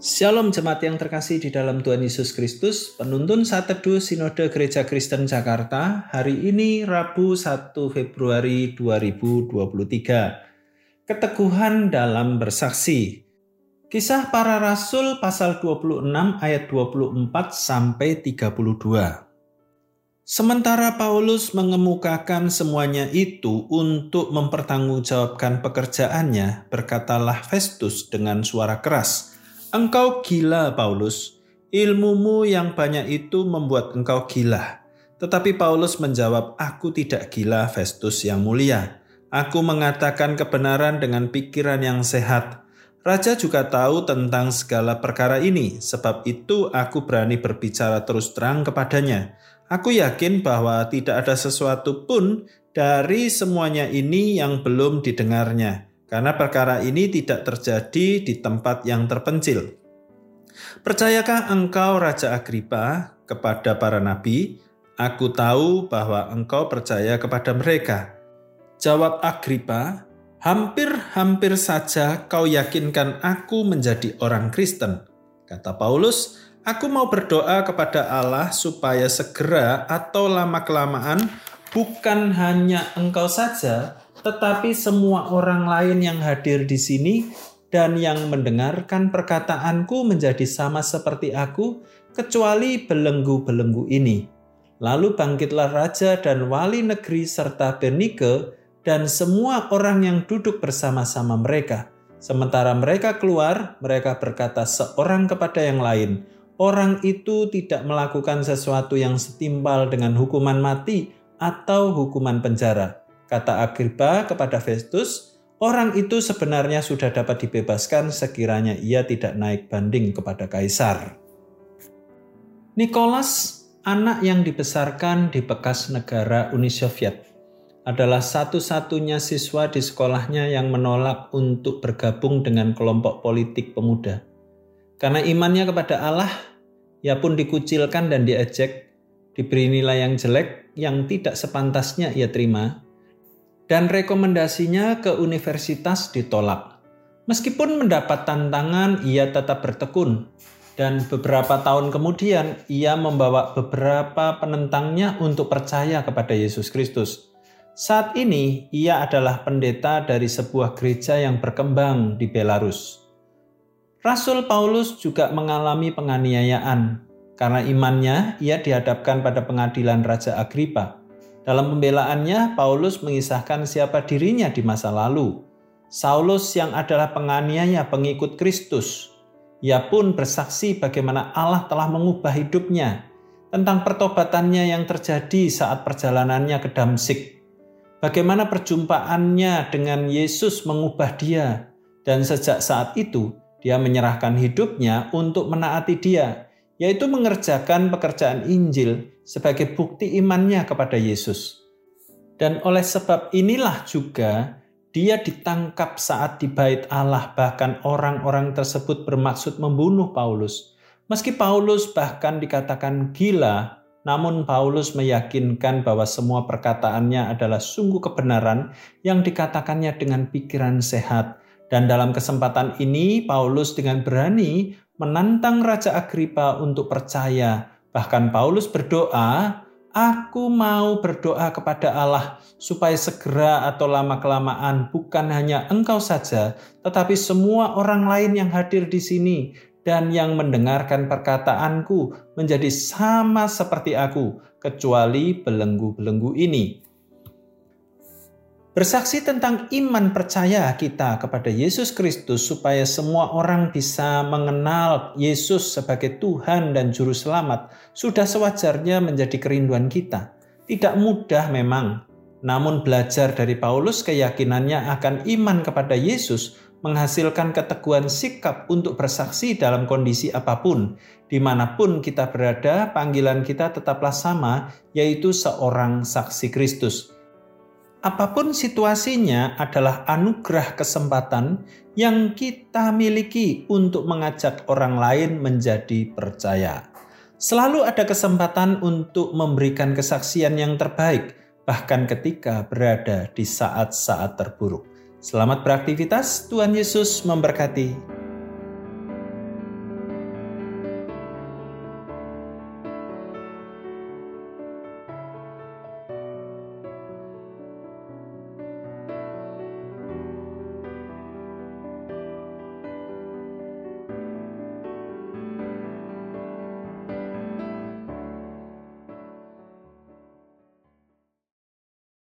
Shalom jemaat yang terkasih di dalam Tuhan Yesus Kristus, penuntun saat teduh Sinode Gereja Kristen Jakarta, hari ini Rabu 1 Februari 2023. Keteguhan dalam bersaksi. Kisah para Rasul pasal 26 ayat 24 sampai 32. Sementara Paulus mengemukakan semuanya itu untuk mempertanggungjawabkan pekerjaannya, berkatalah Festus dengan suara keras, Engkau gila, Paulus. Ilmumu yang banyak itu membuat engkau gila. Tetapi Paulus menjawab, "Aku tidak gila, Festus yang mulia. Aku mengatakan kebenaran dengan pikiran yang sehat. Raja juga tahu tentang segala perkara ini, sebab itu aku berani berbicara terus terang kepadanya. Aku yakin bahwa tidak ada sesuatu pun dari semuanya ini yang belum didengarnya." Karena perkara ini tidak terjadi di tempat yang terpencil. Percayakah engkau, Raja Agripa, kepada para nabi? Aku tahu bahwa engkau percaya kepada mereka. Jawab Agripa, hampir-hampir saja kau yakinkan aku menjadi orang Kristen. Kata Paulus, aku mau berdoa kepada Allah supaya segera atau lama-kelamaan bukan hanya engkau saja, tetapi semua orang lain yang hadir di sini dan yang mendengarkan perkataanku menjadi sama seperti aku, kecuali belenggu-belenggu ini. Lalu bangkitlah raja dan wali negeri serta Bernike dan semua orang yang duduk bersama-sama mereka. Sementara mereka keluar, mereka berkata seorang kepada yang lain, orang itu tidak melakukan sesuatu yang setimpal dengan hukuman mati atau hukuman penjara Kata Agrippa kepada Festus, orang itu sebenarnya sudah dapat dibebaskan sekiranya ia tidak naik banding kepada kaisar. Nicholas, anak yang dibesarkan di bekas negara Uni Soviet, adalah satu-satunya siswa di sekolahnya yang menolak untuk bergabung dengan kelompok politik pemuda. Karena imannya kepada Allah, ia pun dikucilkan dan diejek, diberi nilai yang jelek yang tidak sepantasnya ia terima, dan rekomendasinya ke universitas ditolak. Meskipun mendapat tantangan, ia tetap bertekun. Dan beberapa tahun kemudian, ia membawa beberapa penentangnya untuk percaya kepada Yesus Kristus. Saat ini, ia adalah pendeta dari sebuah gereja yang berkembang di Belarus. Rasul Paulus juga mengalami penganiayaan. Karena imannya, ia dihadapkan pada pengadilan Raja Agripa. Dalam pembelaannya, Paulus mengisahkan siapa dirinya di masa lalu. Saulus yang adalah penganiaya pengikut Kristus. Ia pun bersaksi bagaimana Allah telah mengubah hidupnya, tentang pertobatannya yang terjadi saat perjalanannya ke Damsik. Bagaimana perjumpaannya dengan Yesus mengubah dia, dan sejak saat itu dia menyerahkan hidupnya untuk menaati dia yaitu mengerjakan pekerjaan Injil sebagai bukti imannya kepada Yesus. Dan oleh sebab inilah juga dia ditangkap saat di bait Allah bahkan orang-orang tersebut bermaksud membunuh Paulus. Meski Paulus bahkan dikatakan gila, namun Paulus meyakinkan bahwa semua perkataannya adalah sungguh kebenaran yang dikatakannya dengan pikiran sehat. Dan dalam kesempatan ini Paulus dengan berani menantang Raja Agripa untuk percaya. Bahkan Paulus berdoa, Aku mau berdoa kepada Allah supaya segera atau lama-kelamaan bukan hanya engkau saja, tetapi semua orang lain yang hadir di sini dan yang mendengarkan perkataanku menjadi sama seperti aku, kecuali belenggu-belenggu ini. Bersaksi tentang iman percaya kita kepada Yesus Kristus supaya semua orang bisa mengenal Yesus sebagai Tuhan dan Juru Selamat sudah sewajarnya menjadi kerinduan kita. Tidak mudah memang, namun belajar dari Paulus keyakinannya akan iman kepada Yesus menghasilkan keteguhan sikap untuk bersaksi dalam kondisi apa pun. Di mana pun kita berada, panggilan kita tetaplah sama, yaitu seorang saksi Kristus apa pun situasinya adalah anugerah kesempatan yang kita miliki untuk mengajak orang lain menjadi percaya. Selalu ada kesempatan untuk memberikan kesaksian yang terbaik, bahkan ketika berada di saat-saat terburuk. Selamat beraktivitas, Tuhan Yesus memberkati.